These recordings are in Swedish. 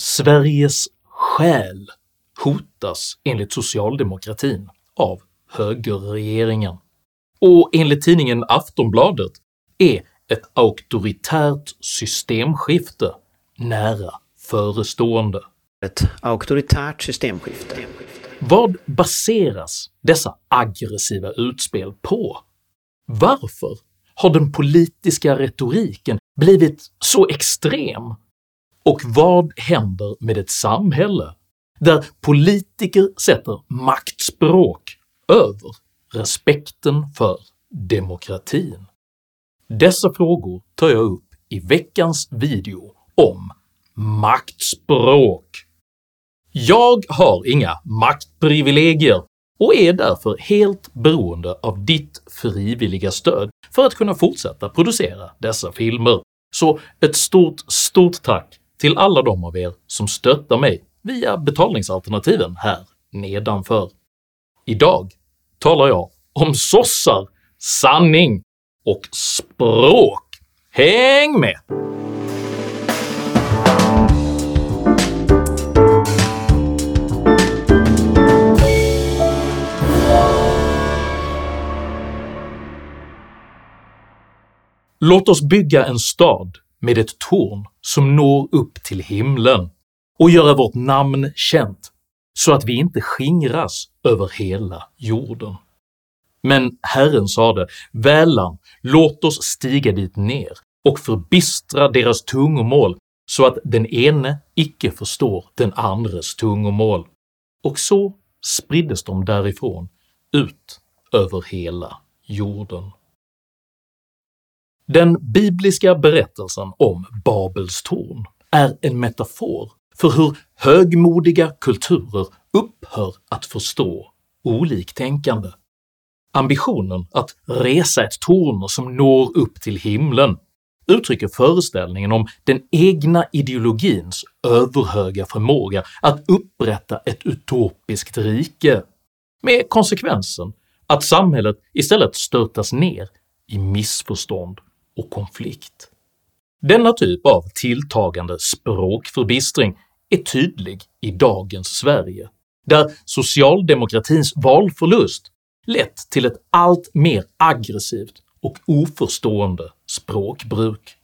Sveriges själ hotas enligt socialdemokratin av högerregeringen, och enligt tidningen Aftonbladet är ett auktoritärt systemskifte nära förestående. Ett auktoritärt systemskifte. Vad baseras dessa aggressiva utspel på? Varför har den politiska retoriken blivit så extrem? Och vad händer med ett samhälle där politiker sätter maktspråk över respekten för demokratin? Dessa frågor tar jag upp i veckans video om maktspråk. Jag har inga maktprivilegier och är därför helt beroende av ditt frivilliga stöd för att kunna fortsätta producera dessa filmer, så ett stort, stort tack till alla de av er som stöttar mig via betalningsalternativen här nedanför. Idag talar jag om sossar, sanning och språk. Häng med! Låt oss bygga en stad med ett torn som når upp till himlen och göra vårt namn känt så att vi inte skingras över hela jorden. Men Herren sade “Välan, låt oss stiga dit ner och förbistra deras tungomål så att den ene icke förstår den andres tungomål” och så spriddes de därifrån ut över hela jorden. Den bibliska berättelsen om Babels torn är en metafor för hur högmodiga kulturer upphör att förstå oliktänkande. Ambitionen att resa ett torn som når upp till himlen uttrycker föreställningen om den egna ideologins överhöga förmåga att upprätta ett utopiskt rike, med konsekvensen att samhället istället störtas ner i missförstånd och konflikt. Denna typ av tilltagande språkförbistring är tydlig i dagens Sverige, där socialdemokratins valförlust lett till ett allt mer aggressivt och oförstående språkbruk.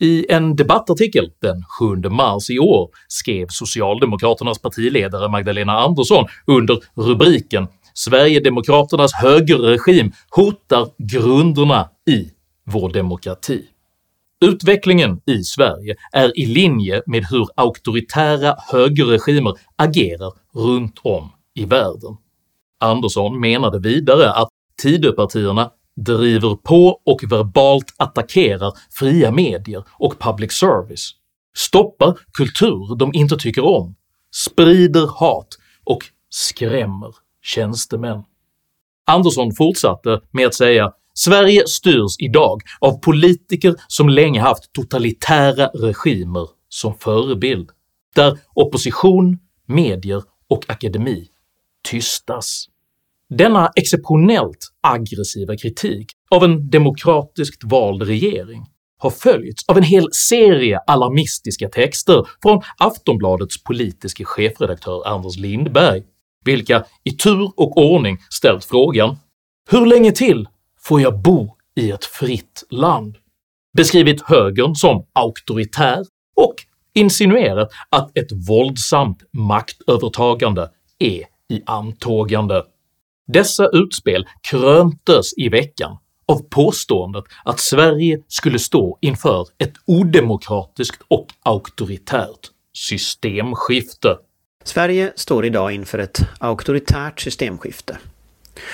I en debattartikel den 7 mars i år skrev socialdemokraternas partiledare Magdalena Andersson under rubriken “Sverigedemokraternas högerregim hotar grunderna i vår demokrati”. Utvecklingen i Sverige är i linje med hur auktoritära högerregimer agerar runt om i världen. Andersson menade vidare att Tidöpartierna driver på och verbalt attackerar fria medier och public service, stoppar kultur de inte tycker om, sprider hat och skrämmer tjänstemän. Andersson fortsatte med att säga “Sverige styrs idag av politiker som länge haft totalitära regimer som förebild, där opposition, medier och akademi tystas. Denna exceptionellt aggressiva kritik av en demokratiskt vald regering har följts av en hel serie alarmistiska texter från Aftonbladets politiske chefredaktör Anders Lindberg, vilka i tur och ordning ställt frågan “Hur länge till får jag bo i ett fritt land?” beskrivit högern som auktoritär och insinuerat att ett våldsamt maktövertagande är i antågande. Dessa utspel kröntes i veckan av påståendet att Sverige skulle stå inför ett odemokratiskt och auktoritärt systemskifte. Sverige står idag inför ett auktoritärt systemskifte.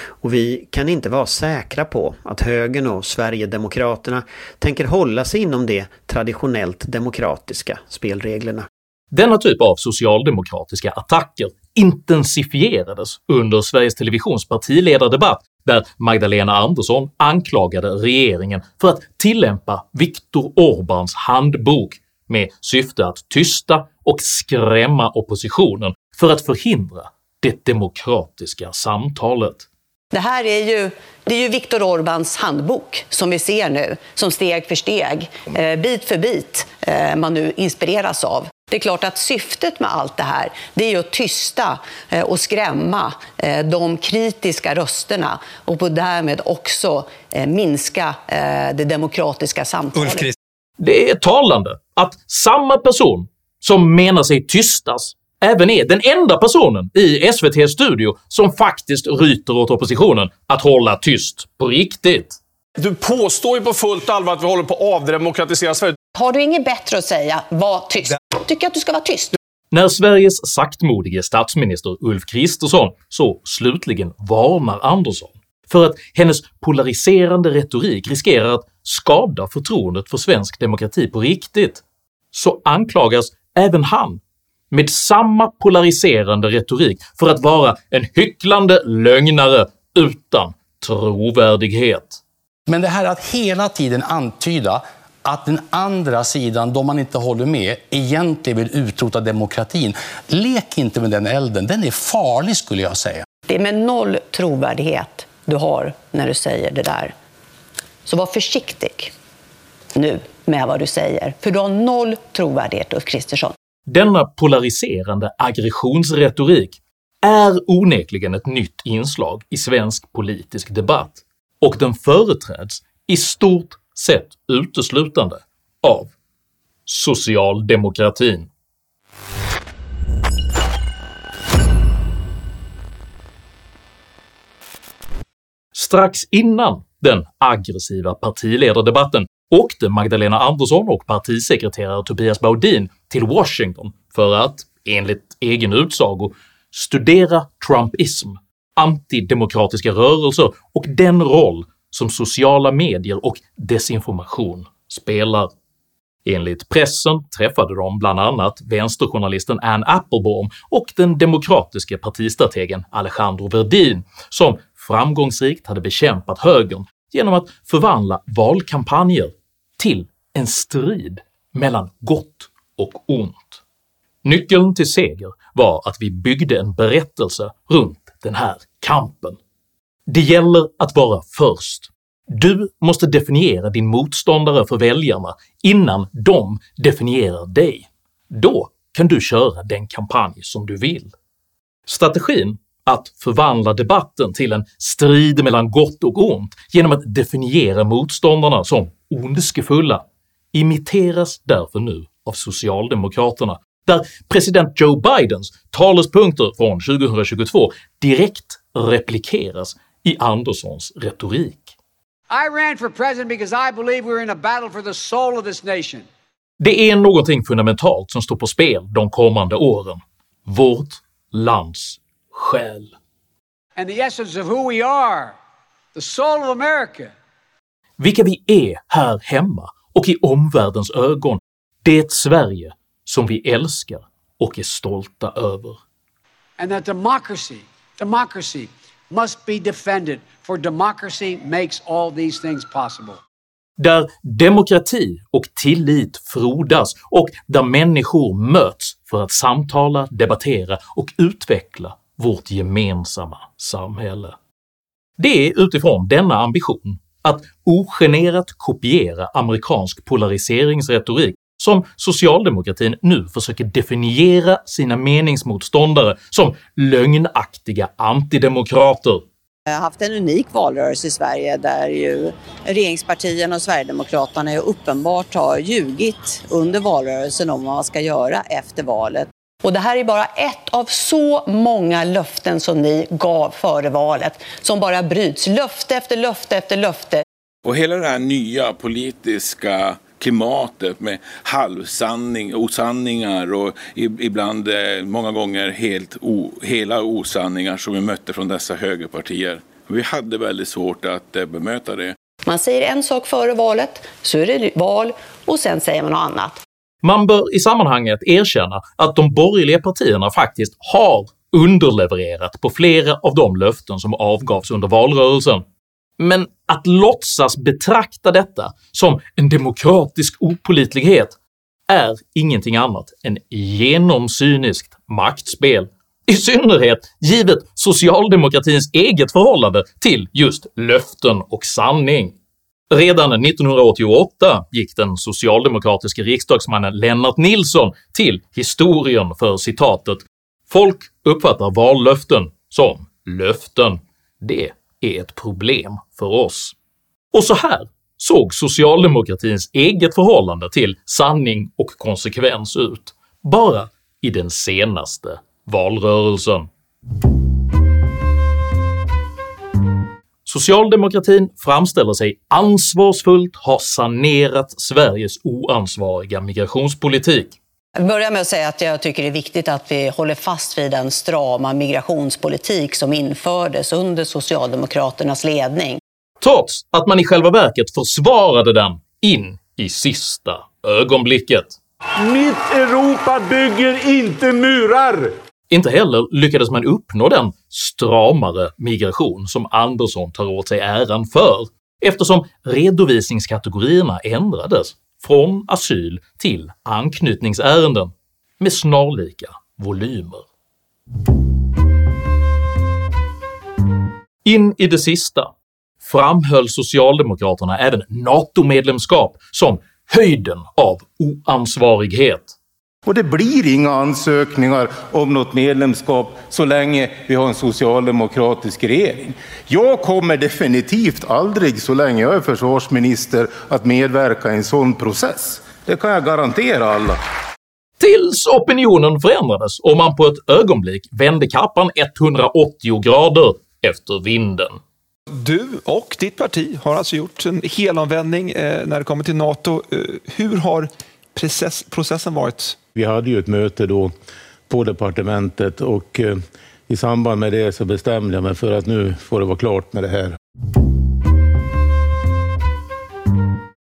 Och vi kan inte vara säkra på att högern och Sverigedemokraterna tänker hålla sig inom de traditionellt demokratiska spelreglerna. Denna typ av socialdemokratiska attacker intensifierades under Sveriges Televisions partiledardebatt där Magdalena Andersson anklagade regeringen för att tillämpa Viktor Orbáns handbok med syfte att tysta och skrämma oppositionen för att förhindra det demokratiska samtalet. Det här är ju, det är ju Viktor Orbáns handbok som vi ser nu, som steg för steg, eh, bit för bit, eh, man nu inspireras av. Det är klart att syftet med allt det här det är ju att tysta eh, och skrämma eh, de kritiska rösterna och på därmed också eh, minska det demokratiska samtalet. Det är talande att samma person som menar sig tystas även är den enda personen i SVT's studio som faktiskt ryter åt oppositionen att hålla tyst på riktigt. Du påstår ju på fullt allvar att vi håller på att avdemokratisera Sverige. Har du inget bättre att säga, var tyst. Tycker att du ska vara tyst. När Sveriges saktmodige statsminister Ulf Kristersson så slutligen varnar Andersson för att hennes polariserande retorik riskerar att skada förtroendet för svensk demokrati på riktigt, så anklagas även han med samma polariserande retorik för att vara en hycklande lögnare utan trovärdighet. Men det här att hela tiden antyda att den andra sidan, de man inte håller med, egentligen vill utrota demokratin. Lek inte med den elden, den är farlig skulle jag säga. Det är med noll trovärdighet du har när du säger det där. Så var försiktig nu med vad du säger, för du har noll trovärdighet Ulf Kristersson. Denna polariserande aggressionsretorik är onekligen ett nytt inslag i svensk politisk debatt, och den företräds i stort sett uteslutande av socialdemokratin. Strax innan den aggressiva partiledardebatten åkte Magdalena Andersson och partisekreterare Tobias Baudin till Washington för att, enligt egen utsago, studera trumpism, antidemokratiska rörelser och den roll som sociala medier och desinformation spelar. Enligt pressen träffade de bland annat vänsterjournalisten Ann Applebaum och den demokratiska partistrategen Alejandro Verdin som framgångsrikt hade bekämpat högern genom att förvandla valkampanjer till en strid mellan gott och ont. Nyckeln till seger var att vi byggde en berättelse runt den här kampen. Det gäller att vara först. Du måste definiera din motståndare för väljarna innan de definierar dig. Då kan du köra den kampanj som du vill. Strategin att förvandla debatten till en strid mellan gott och ont genom att definiera motståndarna som ondskefulla imiteras därför nu av socialdemokraterna, där president Joe Bidens talespunkter från 2022 direkt replikeras i Anderssons retorik. I ran for president because I believe we're in a battle for the soul of this nation. Det är någonting fundamentalt som står på spel de kommande åren. Vårt lands själ. And the essence of who we are, the soul of America. Vilka vi är här hemma och i omvärldens ögon, det Sverige som vi älskar och är stolta över. And that democracy, democracy must be defended for democracy makes all these things possible. Där demokrati och tillit frodas och där människor möts för att samtala, debattera och utveckla vårt gemensamma samhälle. Det är utifrån denna ambition att ogenerat kopiera amerikansk polariseringsretorik som socialdemokratin nu försöker definiera sina meningsmotståndare som lögnaktiga antidemokrater. Vi har haft en unik valrörelse i Sverige där ju regeringspartierna och Sverigedemokraterna uppenbart har ljugit under valrörelsen om vad man ska göra efter valet. Och det här är bara ett av så många löften som ni gav före valet, som bara bryts. Löfte efter löfte efter löfte. Och hela det här nya politiska klimatet med halvsanning, osanningar och ibland eh, många gånger helt o, hela osanningar som vi mötte från dessa högerpartier. Vi hade väldigt svårt att eh, bemöta det. Man säger en sak före valet, så är det val och sen säger man något annat. Man bör i sammanhanget erkänna att de borgerliga partierna faktiskt har underlevererat på flera av de löften som avgavs under valrörelsen, men att låtsas betrakta detta som en demokratisk opolitlighet är ingenting annat än genomsyniskt maktspel I synnerhet givet socialdemokratins eget förhållande till just löften och sanning. Redan 1988 gick den socialdemokratiske riksdagsmannen Lennart Nilsson till historien för citatet “Folk uppfattar vallöften som löften. Det är ett problem för oss.” Och så här såg socialdemokratins eget förhållande till sanning och konsekvens ut, bara i den senaste valrörelsen. Socialdemokratin framställer sig ansvarsfullt ha sanerat Sveriges oansvariga migrationspolitik. Jag börjar med att säga att jag tycker det är viktigt att vi håller fast vid den strama migrationspolitik som infördes under Socialdemokraternas ledning. Trots att man i själva verket försvarade den in i sista ögonblicket. Mitt Europa bygger inte murar! Inte heller lyckades man uppnå den stramare migration som Andersson tar åt sig äran för, eftersom redovisningskategorierna ändrades från asyl till anknytningsärenden med snarlika volymer. In i det sista framhöll socialdemokraterna även NATO-medlemskap som höjden av oansvarighet. Och det blir inga ansökningar om något medlemskap så länge vi har en socialdemokratisk regering. Jag kommer definitivt aldrig, så länge jag är försvarsminister, att medverka i en sån process. Det kan jag garantera alla. Tills opinionen förändrades och man på ett ögonblick vände kappan 180 grader efter vinden. Du och ditt parti har alltså gjort en helomvändning eh, när det kommer till NATO. Eh, hur har process, processen varit? Vi hade ju ett möte då på departementet och eh, i samband med det så bestämde jag mig för att nu får det vara klart med det här.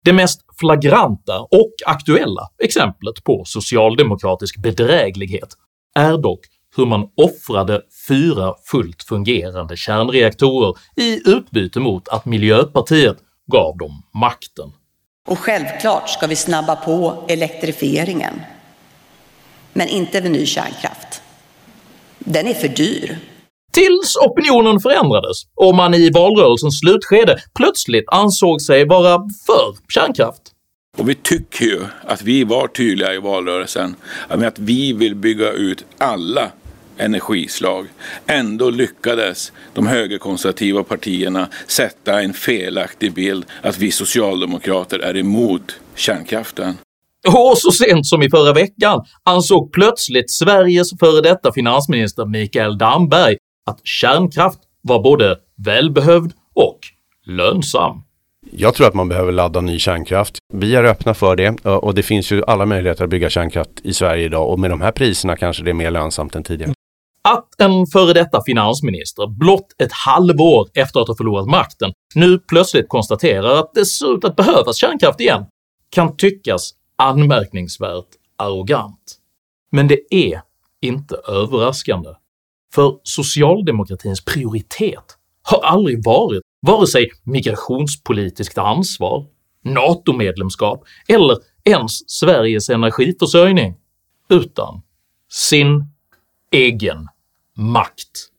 Det mest flagranta och aktuella exemplet på socialdemokratisk bedräglighet är dock hur man offrade fyra fullt fungerande kärnreaktorer i utbyte mot att Miljöpartiet gav dem makten. Och självklart ska vi snabba på elektrifieringen. Men inte med ny kärnkraft. Den är för dyr. Tills opinionen förändrades och man i valrörelsens slutskede plötsligt ansåg sig vara för kärnkraft. Och vi tycker ju att vi var tydliga i valrörelsen med att vi vill bygga ut alla energislag. Ändå lyckades de högerkonservativa partierna sätta en felaktig bild att vi socialdemokrater är emot kärnkraften. Och så sent som i förra veckan ansåg plötsligt Sveriges före detta finansminister Mikael Damberg att kärnkraft var både välbehövd och lönsam. Jag tror att man behöver ladda ny kärnkraft. Vi är öppna för det och det finns ju alla möjligheter att bygga kärnkraft i Sverige idag och med de här priserna kanske det är mer lönsamt än tidigare. Att en före detta finansminister blott ett halvår efter att ha förlorat makten nu plötsligt konstaterar att det ser ut att behövas kärnkraft igen kan tyckas anmärkningsvärt arrogant. Men det är inte överraskande, för socialdemokratins prioritet har aldrig varit vare sig migrationspolitiskt ansvar, NATO-medlemskap eller ens Sveriges energiförsörjning, utan sin egen makt.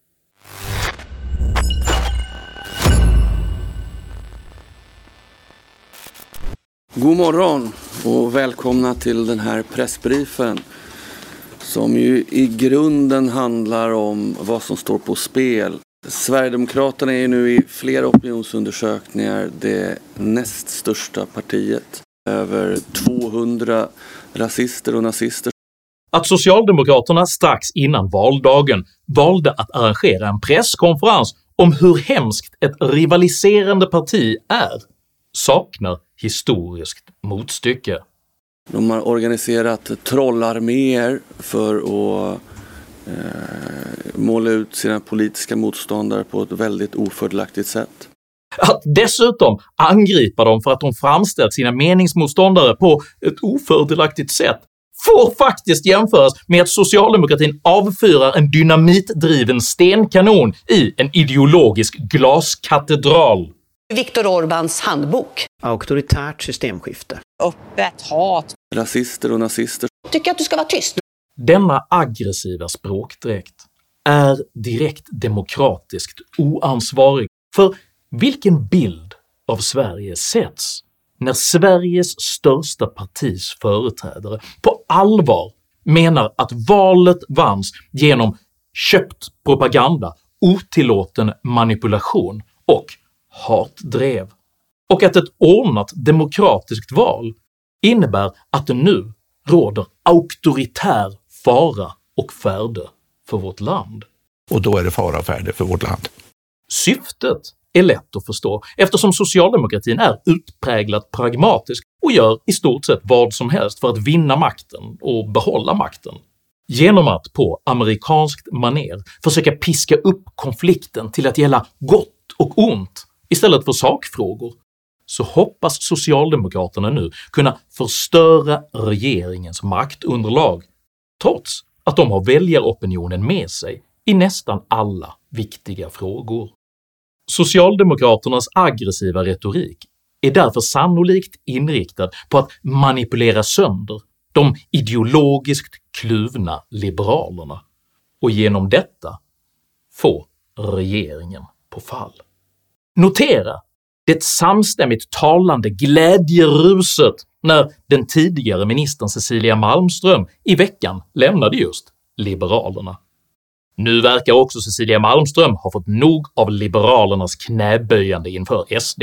God morgon och välkomna till den här pressbriefen som ju i grunden handlar om vad som står på spel. Sverigedemokraterna är ju nu i flera opinionsundersökningar det näst största partiet. Över 200 rasister och nazister att socialdemokraterna strax innan valdagen valde att arrangera en presskonferens om hur hemskt ett rivaliserande parti är saknar historiskt motstycke. De har organiserat trollarméer för att eh, måla ut sina politiska motståndare på ett väldigt ofördelaktigt sätt. Att dessutom angripa dem för att de framställt sina meningsmotståndare på ett ofördelaktigt sätt får faktiskt jämföras med att socialdemokratin avfyrar en dynamitdriven stenkanon i en ideologisk glaskatedral. Viktor Orbáns handbok. Auktoritärt systemskifte. Öppet hat. Rasister och nazister. Tycker att du ska vara tyst. Denna aggressiva språkdräkt är direkt demokratiskt oansvarig, för vilken bild av Sverige sätts när Sveriges största partis företrädare på allvar menar att valet vanns genom köpt propaganda, otillåten manipulation och hatdrev, och att ett ordnat demokratiskt val innebär att det nu råder auktoritär fara och färde för vårt land. Och då är det fara och färde för vårt land. Syftet är lätt att förstå eftersom socialdemokratin är utpräglat pragmatisk och gör i stort sett vad som helst för att vinna makten och behålla makten. Genom att på amerikanskt maner försöka piska upp konflikten till att gälla gott och ont istället för sakfrågor så hoppas socialdemokraterna nu kunna förstöra regeringens maktunderlag trots att de har väljaropinionen med sig i nästan alla viktiga frågor. Socialdemokraternas aggressiva retorik är därför sannolikt inriktad på att manipulera sönder de ideologiskt kluvna liberalerna och genom detta få regeringen på fall. Notera det samstämmigt talande glädjeruset när den tidigare ministern Cecilia Malmström i veckan lämnade just Liberalerna. Nu verkar också Cecilia Malmström ha fått nog av liberalernas knäböjande inför SD.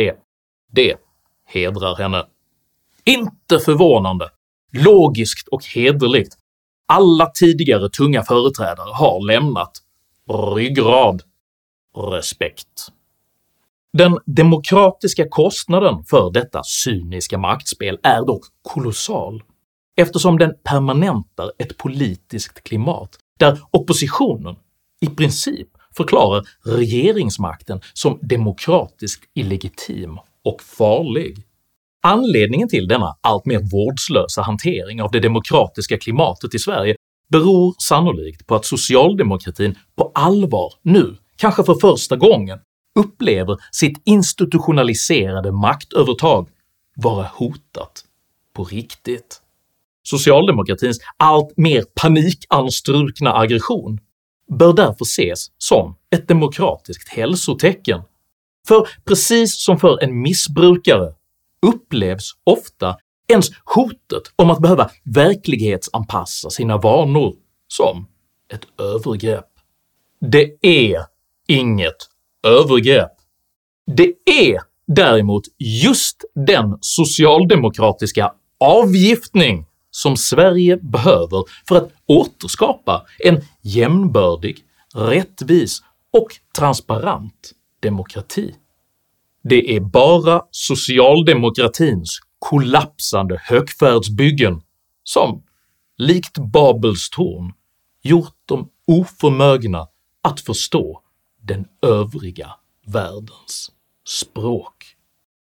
Det hedrar henne. Inte förvånande, logiskt och hederligt. Alla tidigare tunga företrädare har lämnat. Ryggrad. Respekt. Den demokratiska kostnaden för detta cyniska maktspel är dock kolossal eftersom den permanentar ett politiskt klimat där oppositionen i princip förklarar regeringsmakten som demokratiskt illegitim och farlig. Anledningen till denna allt mer vårdslösa hantering av det demokratiska klimatet i Sverige beror sannolikt på att socialdemokratin på allvar nu, kanske för första gången, upplever sitt institutionaliserade maktövertag vara hotat på riktigt. Socialdemokratins allt mer panikanstrukna aggression bör därför ses som ett demokratiskt hälsotecken, för precis som för en missbrukare upplevs ofta ens hotet om att behöva verklighetsanpassa sina vanor som ett övergrepp. Det är inget övergrepp. Det är däremot just den socialdemokratiska avgiftning som Sverige behöver för att återskapa en jämnbördig, rättvis och transparent demokrati. Det är bara socialdemokratins kollapsande högfärdsbyggen som, likt Babels torn, gjort dem oförmögna att förstå den övriga världens språk.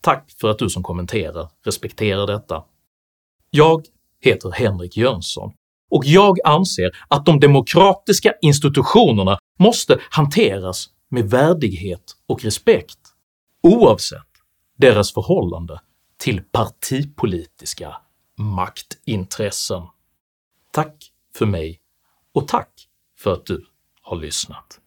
Tack för att du som kommenterar respekterar detta. Jag heter Henrik Jönsson och jag anser att de demokratiska institutionerna måste hanteras med värdighet och respekt oavsett deras förhållande till partipolitiska maktintressen. Tack för mig och tack för att du har lyssnat.